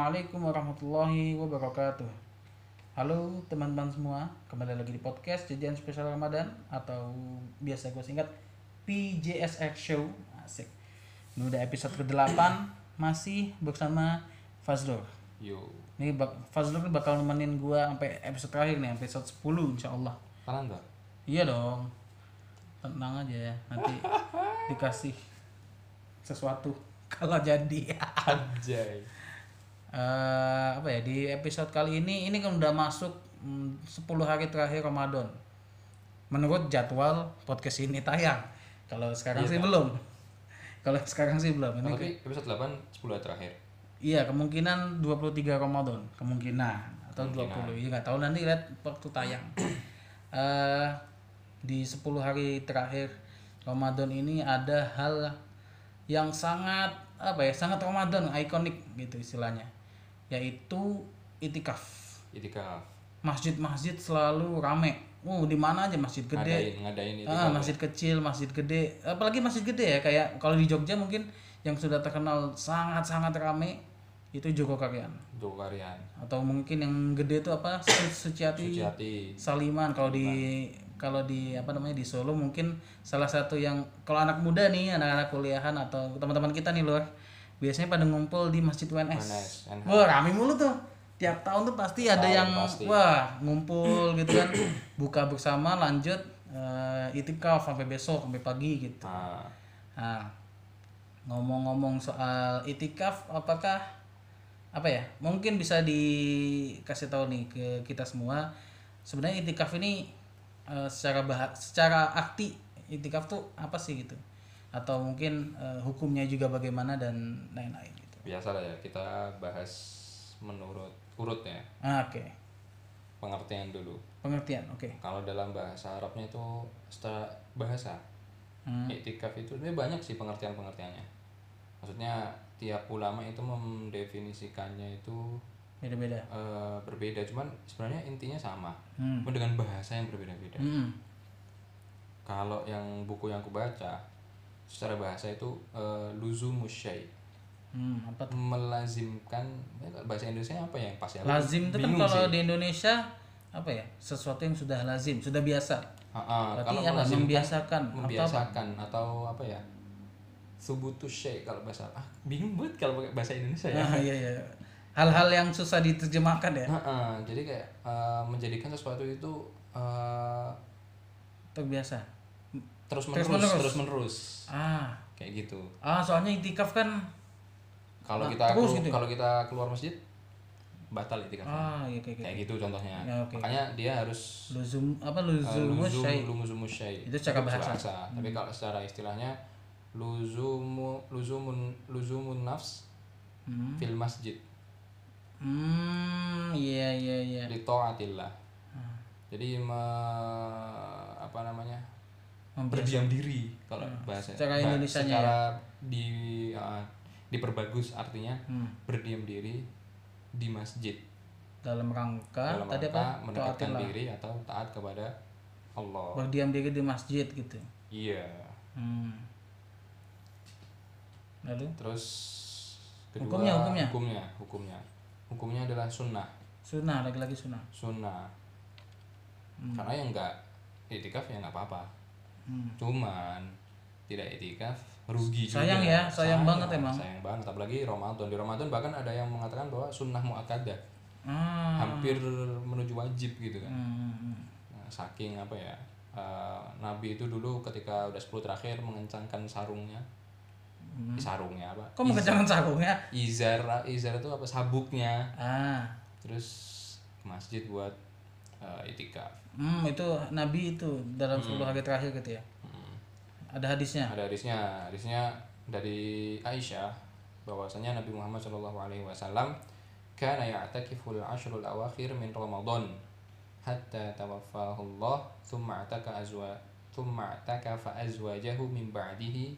Assalamualaikum warahmatullahi wabarakatuh. Halo teman-teman semua, kembali lagi di podcast Jajan Spesial Ramadan atau biasa gue singkat PJSX Show. Asik. Ini udah episode ke-8 masih bersama Fazlur. Yo, Ini bak Fazlur bakal nemenin gue sampai episode terakhir nih, episode 10 insya Allah. kanan tak? Iya dong. Tenang aja ya, nanti dikasih sesuatu kalau jadi. Anjay. Eh apa ya di episode kali ini ini kan udah masuk mm, 10 hari terakhir Ramadan. Menurut jadwal podcast ini tayang. Kalau sekarang sih belum. Kalau sekarang sih belum. Ini Tapi episode 8 10 hari terakhir. iya kemungkinan 23 Ramadan, kemungkinan atau 20. Iya nggak tahu nanti lihat waktu tayang. eh di 10 hari terakhir Ramadan ini ada hal yang sangat apa ya sangat Ramadan ikonik gitu istilahnya yaitu itikaf. Itikaf. masjid-masjid selalu rame. Uh di mana aja? Masjid gede. Ngadain, ngadain ah, itikaf. masjid kecil masjid gede. Apalagi masjid gede ya kayak kalau di Jogja mungkin yang sudah terkenal sangat-sangat rame itu Joko Karyan. Joko Karyan. atau mungkin yang gede itu apa? Su- Suciati Suciati. Saliman. Kalau di kalau di apa namanya di Solo mungkin salah satu yang kalau anak muda nih anak-anak kuliahan atau teman-teman kita nih luar biasanya pada ngumpul di Masjid UNS. UNS, NH. Wah rame mulu tuh tiap tahun tuh pasti ada yang pasti. wah ngumpul gitu kan buka bersama lanjut eh, itikaf sampai besok sampai pagi gitu. Nah, Nah, ngomong-ngomong soal itikaf, apakah apa ya? Mungkin bisa dikasih tahu nih ke kita semua. Sebenarnya itikaf ini eh, secara bah secara arti itikaf tuh apa sih gitu? Atau mungkin eh, hukumnya juga bagaimana dan lain-lain gitu. biasa lah ya kita bahas menurut urut ya. Ah, Oke, Pengertian dulu. pengertian. Oke. Kalau dalam bahasa Arabnya itu setelah bahasa Hmm. Iktikaf itu sebenarnya banyak sih pengertian-pengertiannya. Maksudnya tiap ulama itu mendefinisikannya itu Beda-beda. eh, berbeda, cuman sebenarnya intinya sama, Hmm. cuma dengan bahasa yang berbeda-beda. Hmm. Kalau yang buku yang aku baca secara bahasa itu uh, luzumus syai Hmm, apa tuh? melazimkan ya, bahasa Indonesia apa ya yang pas ya? Lazim itu kan kalau sih. di Indonesia apa ya? Sesuatu yang sudah lazim, sudah biasa. Ah, ah, Berarti kalau apa? melazimkan, Membiasakan atau apa? membiasakan atau apa ya? Subutus syai kalau bahasa ah, bingung banget kalau pakai bahasa Indonesia ya. Nah, iya iya. Hal-hal yang susah diterjemahkan ya. Ah, ah, jadi kayak uh, menjadikan sesuatu itu uh, Terbiasa. Terus Terus menerus menerus. terus menerus Ah. kayak gitu. Ah, soalnya itikaf kan Kalau Nah, kita terus kelu- gitu ya? kalau kita keluar masjid batal itikaf. ah iya kayak gitu. kayak gitu contohnya Ya, oke. makanya dia harus Luzum apa uh, luzum luzum syai. Itu secara bahasa. tapi kalau secara istilahnya luzumu luzumun luzumun nafs Hmm. fil masjid Hmm, iya iya iya. li taatillah Ah. jadi me- apa namanya berdiam diri kalau bahasa Hmm. Secara bah- Indonesianya secara di uh, diperbagus artinya Hmm. berdiam diri di masjid Dalam rangka dalam tadi rangka apa? mendekatkan diri atau taat kepada Allah Berdiam diri di masjid gitu. iya Hmm. Lalu Terus kedua Hukumnya, hukumnya? hukumnya hukumnya hukumnya adalah sunnah sunnah lagi-lagi sunnah. sunnah Hmm. karena yang enggak itikaf ya nggak apa-apa Hmm. cuman tidak itikaf rugi Sayang juga. ya, sayang banget emang. sayang banget apalagi Ramadan di Ramadan bahkan ada yang mengatakan bahwa sunnah muakkadah Ah. hampir menuju wajib gitu kan Hmm. Nah, saking apa ya eh, Nabi itu dulu ketika udah 10 terakhir mengencangkan sarungnya Eh, sarungnya apa Hmm. Kok mengencangkan sarungnya? izar izar itu apa sabuknya Ah. terus ke masjid buat uh, itikaf Hmm, itu Nabi itu dalam 10 hari terakhir gitu ya. Hmm. Ada hadisnya. ada hadisnya hadisnya dari Aisyah bahwasanya Nabi Muhammad Shallallahu Alaihi Wasallam kana ya'takiful ashrul awakhir min Ramadan hatta tawaffahu Allah thumma ataka azwa thumma atakafa azwajahu min ba'dihi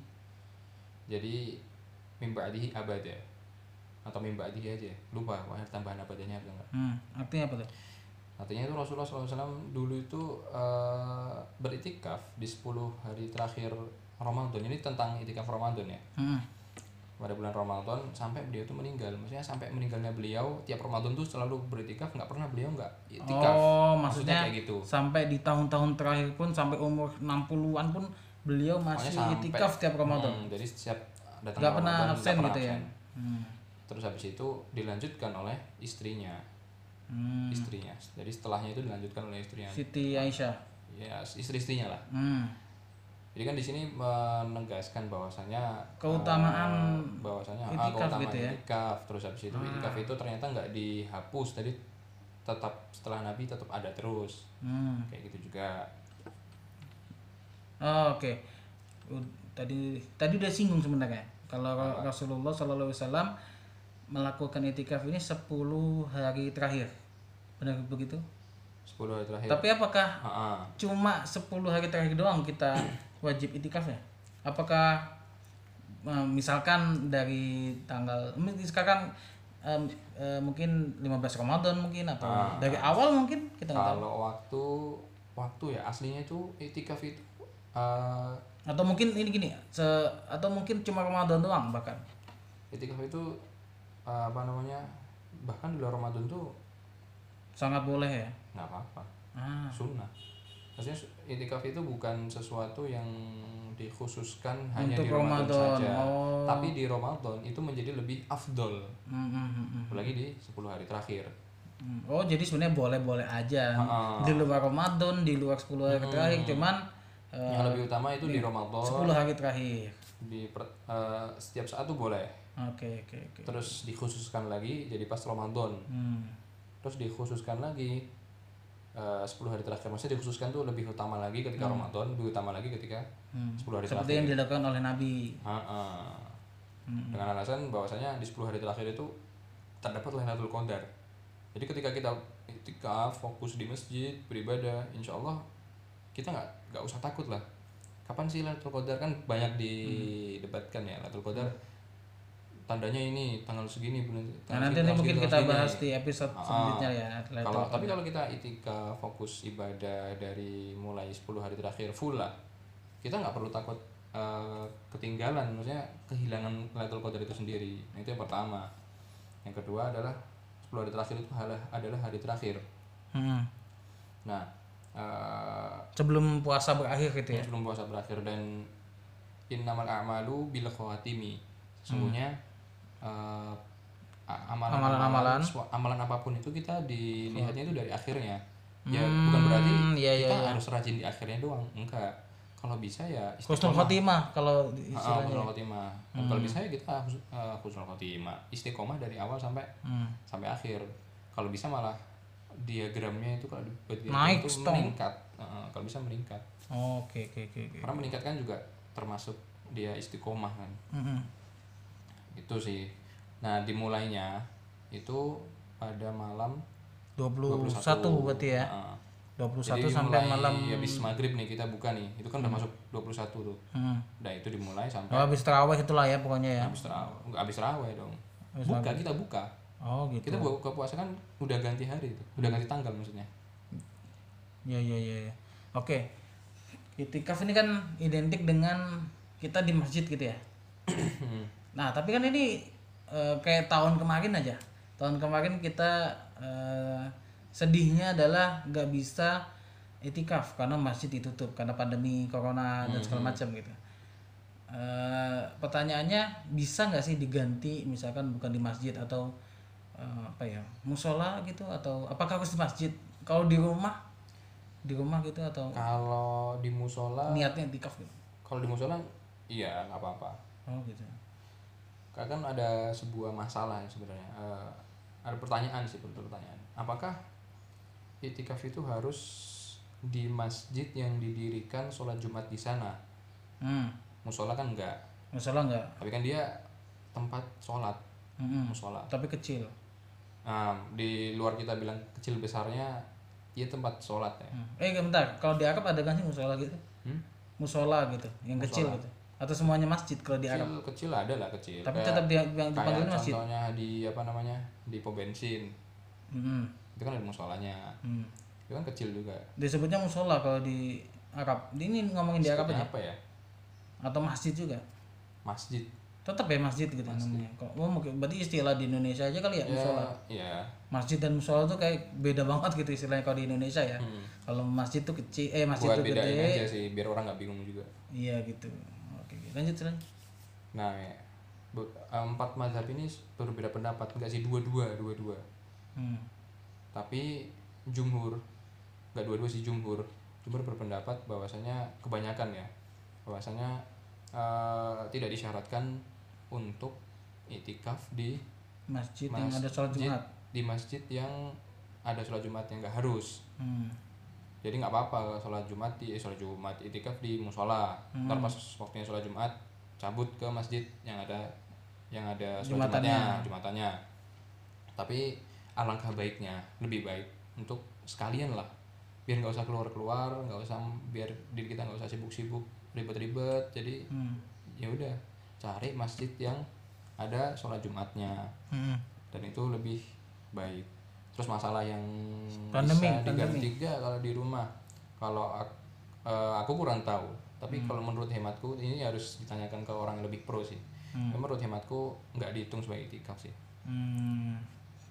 jadi min ba'dihi abada atau min ba'dihi aja lupa wah tambahan abadanya apa enggak Hmm, artinya apa tuh? Artinya itu Rasulullah SAW dulu itu eh, beritikaf di 10 hari terakhir Ramadan. Ini tentang itikaf Ramadan ya. Hmm. pada bulan Ramadan sampai beliau itu meninggal maksudnya sampai meninggalnya beliau tiap Ramadan tuh selalu beritikaf nggak pernah beliau nggak itikaf Oh, maksudnya kayak gitu sampai di tahun-tahun terakhir pun sampai umur 60-an pun beliau masih sampai- itikaf tiap Ramadan. Hmm, jadi setiap datang pernah Ramadan, nggak absen pernah gitu ya. Hmm. terus habis itu dilanjutkan oleh istrinya Hmm. istrinya jadi setelahnya itu dilanjutkan oleh istrinya Siti Aisyah. ya istri-istrinya lah Hmm. jadi kan di sini menegaskan bahwasanya Keutamaan eh, bahwasanya ah, itikaf keutamaan gitu ya. Ah. itikaf terus habis itu itikaf itu ternyata nggak dihapus tadi tetap setelah Nabi tetap ada terus Hmm. kayak gitu juga Oh, Oke. U- Tadi tadi udah singgung sebenarnya. Kalau Rasulullah Shallallahu Alaihi Wasallam melakukan itikaf ini 10 hari terakhir. Benar begitu? 10 hari terakhir Tapi apakah Ah, ah. cuma 10 hari terakhir doang kita wajib itikaf ya? Apakah eh, misalkan dari tanggal mungkin sekarang em, eh, mungkin 15 Ramadan mungkin atau Ah. dari awal mungkin kita nggak tahu. kalau waktu waktu ya aslinya itu itikaf itu eh, Atau mungkin ini gini, se- atau mungkin cuma Ramadan doang bahkan. itikaf itu apa namanya bahkan di luar Ramadan tuh Sangat boleh ya. nggak apa-apa Ah. sunnah maksudnya su- itikaf itu bukan sesuatu yang dikhususkan hanya Untuk di Ramadan, Ramadan, saja oh. tapi di Ramadan itu menjadi lebih afdol Hmm, hmm, hmm, hmm. apalagi di 10 hari terakhir Hmm. Oh jadi sebenarnya boleh-boleh aja Ha-ha. di luar Ramadan, di luar 10 hari terakhir, cuman yang lebih utama itu di Ramadan 10 hari terakhir. di per- eh, setiap saat tuh boleh Oke oke oke. terus dikhususkan lagi jadi pas Ramadan Hmm. Terus dikhususkan lagi eh, 10 hari terakhir maksudnya dikhususkan tuh lebih utama lagi ketika Ramadan lebih utama lagi ketika Hmm. 10 hari Seperti terakhir yang dilakukan oleh Nabi. Ha-ha. Hmm. dengan alasan bahwasanya di 10 hari terakhir itu terdapat Lailatul Qadar jadi ketika kita itikaf fokus di masjid beribadah insya Allah kita nggak nggak usah takut lah kapan sih Lailatul Qadar kan banyak didebatkan ya Lailatul Qadar tandanya ini tanggal segini bulan Nah, nanti segini, mungkin segini, kita tanggal bahas segini. di episode Ah, selanjutnya ya. Lailatul kalau tapi kalau kita itikaf fokus ibadah dari mulai 10 hari terakhir full lah kita nggak perlu takut eh, ketinggalan maksudnya kehilangan Lailatul Qadar itu sendiri nah, itu yang pertama yang kedua adalah 10 hari terakhir itu adalah hari terakhir Hmm. nah eh, Sebelum puasa berakhir gitu ya. sebelum puasa berakhir dan innamal a'malu bil khawatimi sesungguhnya eh, a- amalan-amalan amalan apa pun itu kita dilihatnya itu dari akhirnya. Ya bukan berarti iya, iya, kita harus rajin di akhirnya doang enggak. Kalau bisa ya Husnul khotimah kalau Ah, husnul khotimah. Dan kalau bisa ya kita husnul khotimah. Istiqomah dari awal sampai Hmm. sampai akhir. Kalau bisa malah diagramnya itu kalau dibuat diagram Naik, itu stong. meningkat. Kalau bisa meningkat. Oke oke oke oke. karena meningkat kan juga termasuk dia istiqomah kan. Hmm, hmm. Itu sih nah dimulainya itu pada malam 21 21 berarti ya. Heeh. 21 Jadi sampai mulai malam habis maghrib nih kita buka nih itu kan udah masuk 21 tuh hmm. nah itu dimulai sampai Oh, habis terawih itulah ya pokoknya ya. habis terawih nggak habis terawih dong Habis buka kita buka Oh gitu. kita buka puasa kan udah ganti hari itu udah ganti tanggal maksudnya Ya ya ya. ya. Oke. Itikaf ini kan identik dengan kita di masjid gitu ya. nah, tapi kan ini eh, kayak tahun kemarin aja. Tahun kemarin kita eh, sedihnya adalah nggak bisa itikaf karena masjid ditutup karena pandemi corona dan segala macam gitu. Eh, pertanyaannya bisa nggak sih diganti misalkan bukan di masjid atau eh, apa ya musola gitu atau apakah harus di masjid kalau di rumah di rumah gitu atau kalau di musola niatnya itikaf gitu kalau di musola iya nggak apa-apa oh gitu Karena kan ada sebuah masalah ya sebenarnya. Eh, ada pertanyaan sih betul pertanyaan. Apakah itikaf itu harus di masjid yang didirikan sholat jumat di sana? Hmm. Musola kan enggak. Musola nggak tapi kan dia tempat sholat Hmm, musola. Tapi kecil. Nah, di luar kita bilang kecil besarnya dia tempat sholat ya. Hmm. eh bentar. Kalau di Arab ada kan sih musola gitu? Hmm? musola gitu yang kecil gitu atau semuanya masjid kalau di Arab? Kecil kecil ada lah kecil. Tapi Kayak- tetap di, yang dipanggil masjid? contohnya di apa namanya di pom bensin. Hmm, itu kan ada musolanya. Hmm. itu kan kecil juga. Disebutnya musola kalau di Arab. Ini ngomongin di Arab aja? apa ya? Atau masjid juga? Masjid. Tetap ya masjid gitu namanya. Kok oh, mungkin berarti istilah di Indonesia aja kali ya musola. ya. Masjid dan musola tuh kayak beda banget gitu istilahnya kalau di Indonesia ya. Hmm. kalau masjid tuh kecil eh masjid buat tuh gede. aja sih biar orang nggak bingung juga. Iya gitu lanjut nah ya, bu- empat mazhab ini berbeda pendapat. Enggak sih dua-dua dua-dua. Hmm. tapi jumhur. Nggak dua-dua sih jumhur. Jumhur berpendapat bahwasanya kebanyakan ya. Bahwasanya eh, tidak disyaratkan untuk itikaf di masjid yang ada sholat masjid- Jumat. di masjid yang ada sholat jumat yang nggak harus. Hmm. Jadi nggak apa-apa sholat jumat di eh, sholat jumat itikaf di musola Hmm. ntar pas waktunya sholat jumat cabut ke masjid yang ada yang ada sholat Jumatannya. jumatnya jumatannya tapi alangkah baiknya lebih baik untuk sekalian lah biar nggak usah keluar keluar nggak usah biar diri kita nggak usah sibuk-sibuk ribet-ribet jadi Hmm. ya udah cari masjid yang ada sholat jumatnya Hmm. dan itu lebih baik terus masalah yang Pandemi, bisa diganti tiga kalau di rumah kalau ak- eh, aku kurang tahu tapi Hmm. kalau menurut hematku ini harus ditanyakan ke orang yang lebih pro sih Hmm. menurut hematku nggak dihitung sebagai itikaf sih Hmm.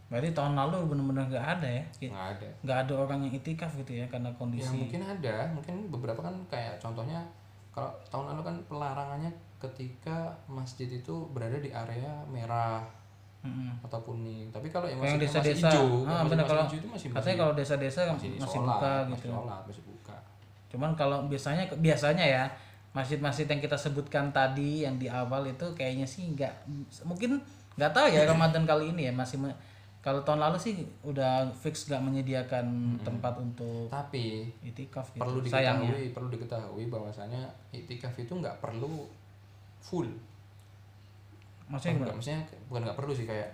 Berarti tahun lalu benar-benar nggak ada ya? nggak ada Nggak ada orang yang itikaf gitu ya karena ya kondisi. mungkin ada mungkin beberapa kan kayak contohnya kalau tahun lalu kan pelarangannya ketika masjid itu berada di area merah Mm-mm. atau kuning tapi kalau yang masih, masih desa-desa. hijau Ah, masih, benar, masih kalau- hijau itu masih Katanya kalau desa-desa masih, masih, sholat, buka masih gitu. sholat, masih buka Cuman kalau biasanya biasanya ya masjid-masjid yang kita sebutkan tadi yang di awal itu kayaknya sih nggak mungkin nggak tahu ya Ramadan kali ini ya masih me- kalau tahun lalu sih udah fix nggak menyediakan tempat untuk tapi itikaf gitu. perlu Sayangnya. diketahui perlu diketahui bahwasanya itikaf itu nggak perlu full Maksudnya Enggak, gimana? maksudnya bukan nggak perlu sih kayak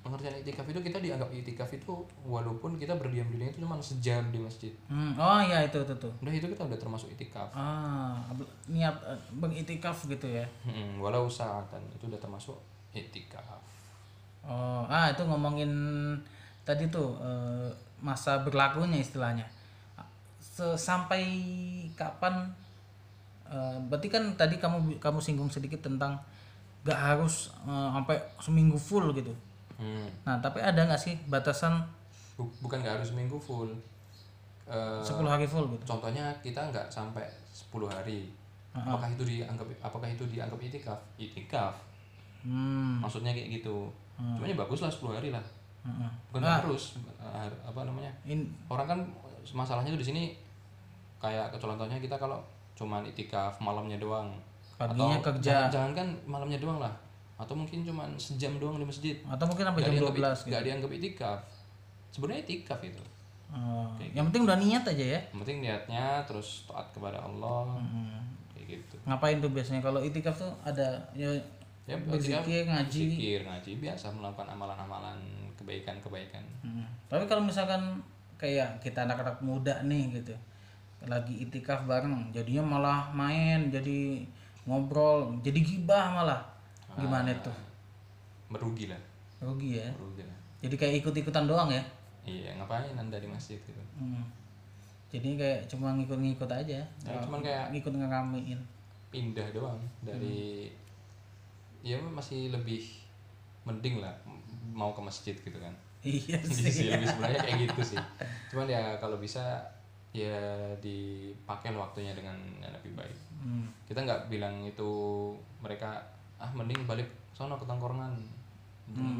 pengertian itikaf itu kita dianggap itikaf itu walaupun kita berdiam diri itu cuma sejam di masjid Hmm, oh iya itu itu tuh. udah itu kita udah termasuk itikaf Ah, niat eh, beritikaf gitu ya. Hmm, walau saatan itu udah termasuk itikaf Oh, ah itu ngomongin tadi tuh eh, masa berlakunya istilahnya. Sampai kapan? eh, berarti kan tadi kamu kamu singgung sedikit tentang gak harus eh, sampai seminggu full gitu. Hmm, Nah, tapi ada nggak sih batasan? Bu- bukan nggak harus seminggu full. Eh, 10 hari full gitu? contohnya kita nggak sampai 10 hari. Apakah itu dianggap apakah itu dianggap itikaf? Itikaf. Hmm. maksudnya kayak gitu. Cuma ya bagus lah 10 hari lah. Heeh. bukan Ah. harus apa namanya? In, orang kan masalahnya tuh di sini kayak contohnya kita kalau cuman itikaf malamnya doang Paginya atau kerja. jangan, jangan kan malamnya doang lah atau mungkin cuman sejam doang di masjid atau mungkin sampai jam dianggap, 12 gitu. nggak dianggap itikaf sebenarnya itikaf itu Oh, yang penting udah niat aja ya. yang penting niatnya terus taat kepada Allah Hmm. kayak gitu Ngapain tuh biasanya kalau itikaf tuh ada ya ya berzikir, ngaji. zikir ngaji biasa melakukan amalan-amalan kebaikan-kebaikan Hmm. Tapi kalau misalkan kayak kita anak-anak muda nih gitu, lagi itikaf bareng, jadinya malah main, jadi ngobrol, jadi gibah malah, gimana tuh? merugi lah Rugi ya. merugi lah Jadi kayak ikut-ikutan doang ya. iya ngapain anda di masjid gitu Hmm. Jadi kayak cuma ngikut-ngikut aja. Ya, cuman kayak- ngikut ngeramein. pindah doang dari ya masih lebih mending lah mau ke masjid gitu kan Iya Iya sih sih. lebih sebenarnya kayak gitu sih cuman ya kalau bisa ya dipakai waktunya dengan yang lebih baik Hmm. kita nggak bilang itu mereka ah mending balik sono ke tongkrongan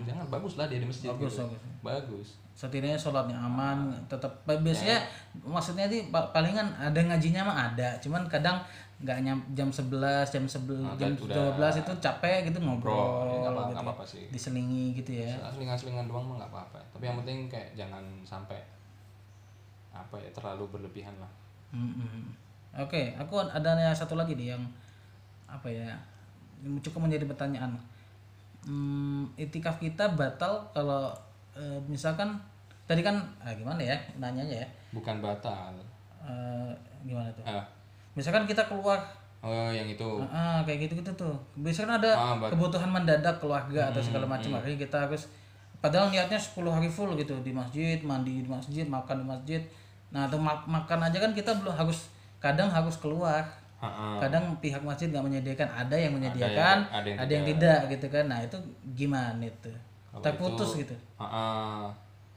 jangan bagus lah dia di masjid Hmm. Bagus, gitu. bagus. bagus Setidaknya sholatnya aman, tetap biasanya maksudnya sih pa- palingan ada ngajinya mah ada, cuman kadang nggak nyam jam 11, jam 11, Nah, jam udah- 12 itu capek gitu Bro, ngobrol nggak apa- gitu. nggak apa-apa sih Diselingi gitu ya. selingan-selingan doang mah nggak apa-apa tapi yang penting kayak jangan sampai apa ya terlalu berlebihan lah Mm-mm. Oke, aku ada yang satu lagi nih yang apa ya? Cukup menjadi pertanyaan. Hmm, itikaf kita batal kalau eh, misalkan tadi kan ah, gimana ya nanyanya ya? bukan batal Eh, gimana tuh? ah Misalkan kita keluar oh yang itu Ah, kayak gitu-gitu tuh. Biasanya kan ada Ah, kebutuhan mendadak keluarga atau segala macam akhirnya kita harus padahal niatnya 10 hari full gitu di masjid, mandi di masjid, makan di masjid. Nah, atau mak- makan aja kan kita belum harus kadang harus keluar. Ha-ha. kadang pihak masjid nggak menyediakan ada yang menyediakan ada yang ada yang tidak. gitu kan. Nah itu gimana itu? Kalau terputus itu, gitu. ha-ha,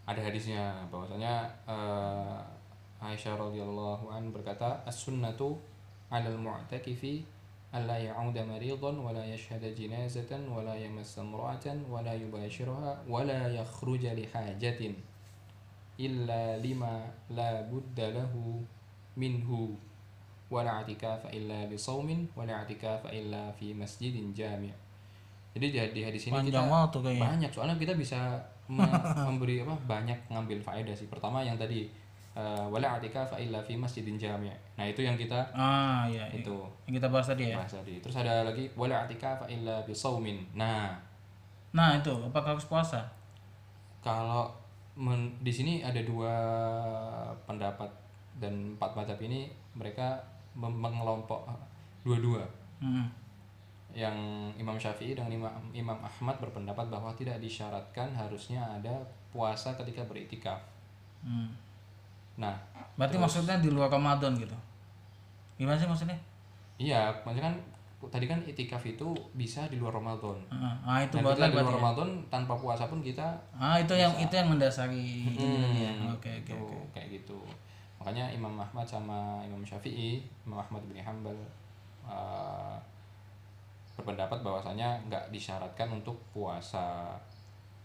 ada hadisnya bahwasanya eh, Aisyah radhiyallahu an berkata as-sunnatu 'alal mu'takifi alla ya'uda maridan wa la yashhada jinazatan wa la yamassa imra'atan wa la yubashiraha wa la yakhruja li hajatin illa lima la budda lahu minhu. Wa la i'tikafa illa bi shaumin wa la i'tikafa illa fi masjidin jami'. Jadi di, di hadis ini kita panjang waktu kayaknya. banyak soalnya kita bisa me- memberi apa banyak ngambil faedah sih. Pertama yang tadi eh, wala i'tikafa illa fi masjidin jami' nah itu yang kita ah iya, iya. itu. Yang kita bahas tadi ya? Bahas tadi. Terus ada lagi wala i'tikafa illa bi saumin nah. Nah itu apakah harus puasa? Kalau men- di sini ada dua pendapat dan empat madhab ini mereka mengelompok dua-dua hmm. yang Imam Syafi'i dan Imam, Imam Ahmad berpendapat bahwa tidak disyaratkan harusnya ada puasa ketika beriktikaf Hmm. nah berarti maksudnya di luar Ramadan gitu gimana sih maksudnya Iya, maksudnya kan tadi kan itikaf itu bisa di luar Ramadan. ah ah, itu Dan buat kita di luar ya? Ramadan tanpa puasa pun kita ah itu yang itu yang mendasari Hmm, oke oke gitu, oke kayak gitu. Makanya Imam Ahmad sama Imam Syafi'i, Imam Ahmad bin Hambal uh, berpendapat bahwasanya nggak disyaratkan untuk puasa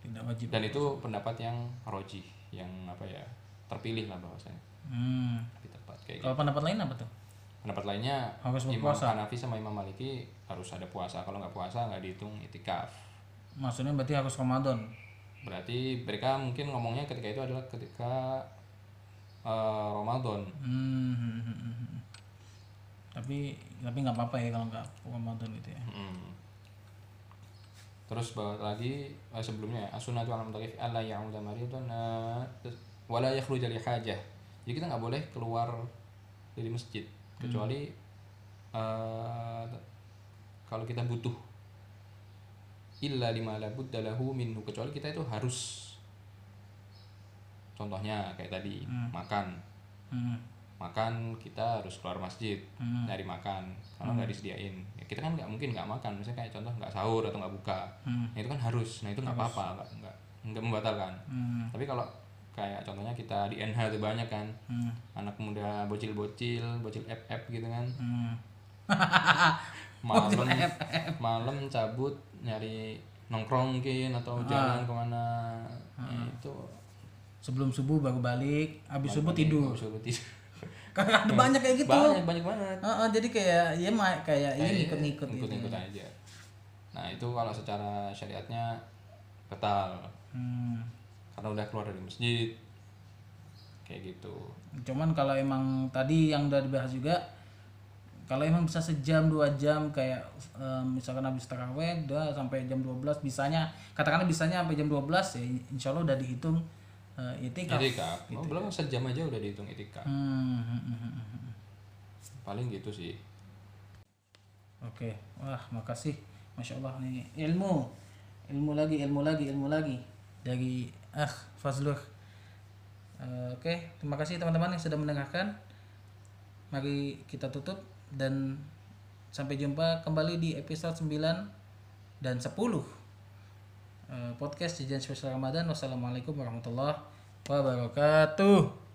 tidak wajib dan itu pendapat yang rojih yang apa ya terpilih lah bahwasanya hmm. tepat kayak gitu. kalau pendapat lain apa tuh Pendapat lainnya Harus Imam. Hanafi sama Imam Maliki harus ada puasa. Kalau nggak puasa nggak dihitung itikaf. maksudnya berarti harus Ramadan Berarti mereka mungkin ngomongnya ketika itu adalah ketika eh, Ramadan. hmm. hmm, hmm, hmm, hmm. tapi tapi nggak apa-apa ya kalau nggak Ramadan gitu ya Mm. Terus bawa lagi eh, sebelumnya as-sunnatu al mutakif alla ya'uda maridan eh, wala yakhruja li hajah. Jadi kita nggak boleh keluar dari masjid kecuali eh, kalau kita butuh illa lima la budda lahu minhu kecuali kita itu harus. Contohnya kayak tadi makan. Hmm. makan kita harus keluar masjid Hmm. nyari makan. Karena nggak disediain ya, kita kan nggak mungkin nggak makan. Misalnya kayak contoh nggak sahur atau nggak buka. Hmm. nah, itu kan harus. Nah itu nggak apa-apa nggak nggak membatalkan. Hmm. tapi kalau kayak contohnya kita di NH itu banyak kan. Hmm. anak muda bocil-bocil bocil FF gitu kan. Hmm. malam malam cabut nyari nongkrong mungkin atau jalan ke mana. Ya, itu. Sebelum subuh baru balik habis subuh tidur. habis subuh tidur. Karena ada banyak kayak gitu. Banyak banyak banget. Ah, ah, jadi kayak ya kayak ini ikut-ikut gitu ikut-ikut aja. Nah itu kalau secara syariatnya ketal. Hmm. Karena udah keluar dari masjid. Kayak gitu. Cuman kalau emang tadi yang udah dibahas juga kalau emang bisa sejam dua jam kayak eh, misalkan habis taraweh udah sampai jam 12 bisanya katakanlah bisanya sampai jam 12 ya insya Allah udah dihitung uh, itikaf. Itikaf. Oh, belum sejam aja udah dihitung itikaf. Hmm, hmm, hmm, hmm, hmm. paling gitu sih. Oke, wah makasih, masya Allah nih ilmu, ilmu lagi, ilmu lagi, ilmu lagi. Dari ah Fazlur. Eh, Oke, terima kasih teman-teman yang sudah mendengarkan. Mari kita tutup dan sampai jumpa kembali di episode 9 dan 10 Eh, podcast Jajan Spesial Ramadan. Wassalamualaikum warahmatullahi wabarakatuh.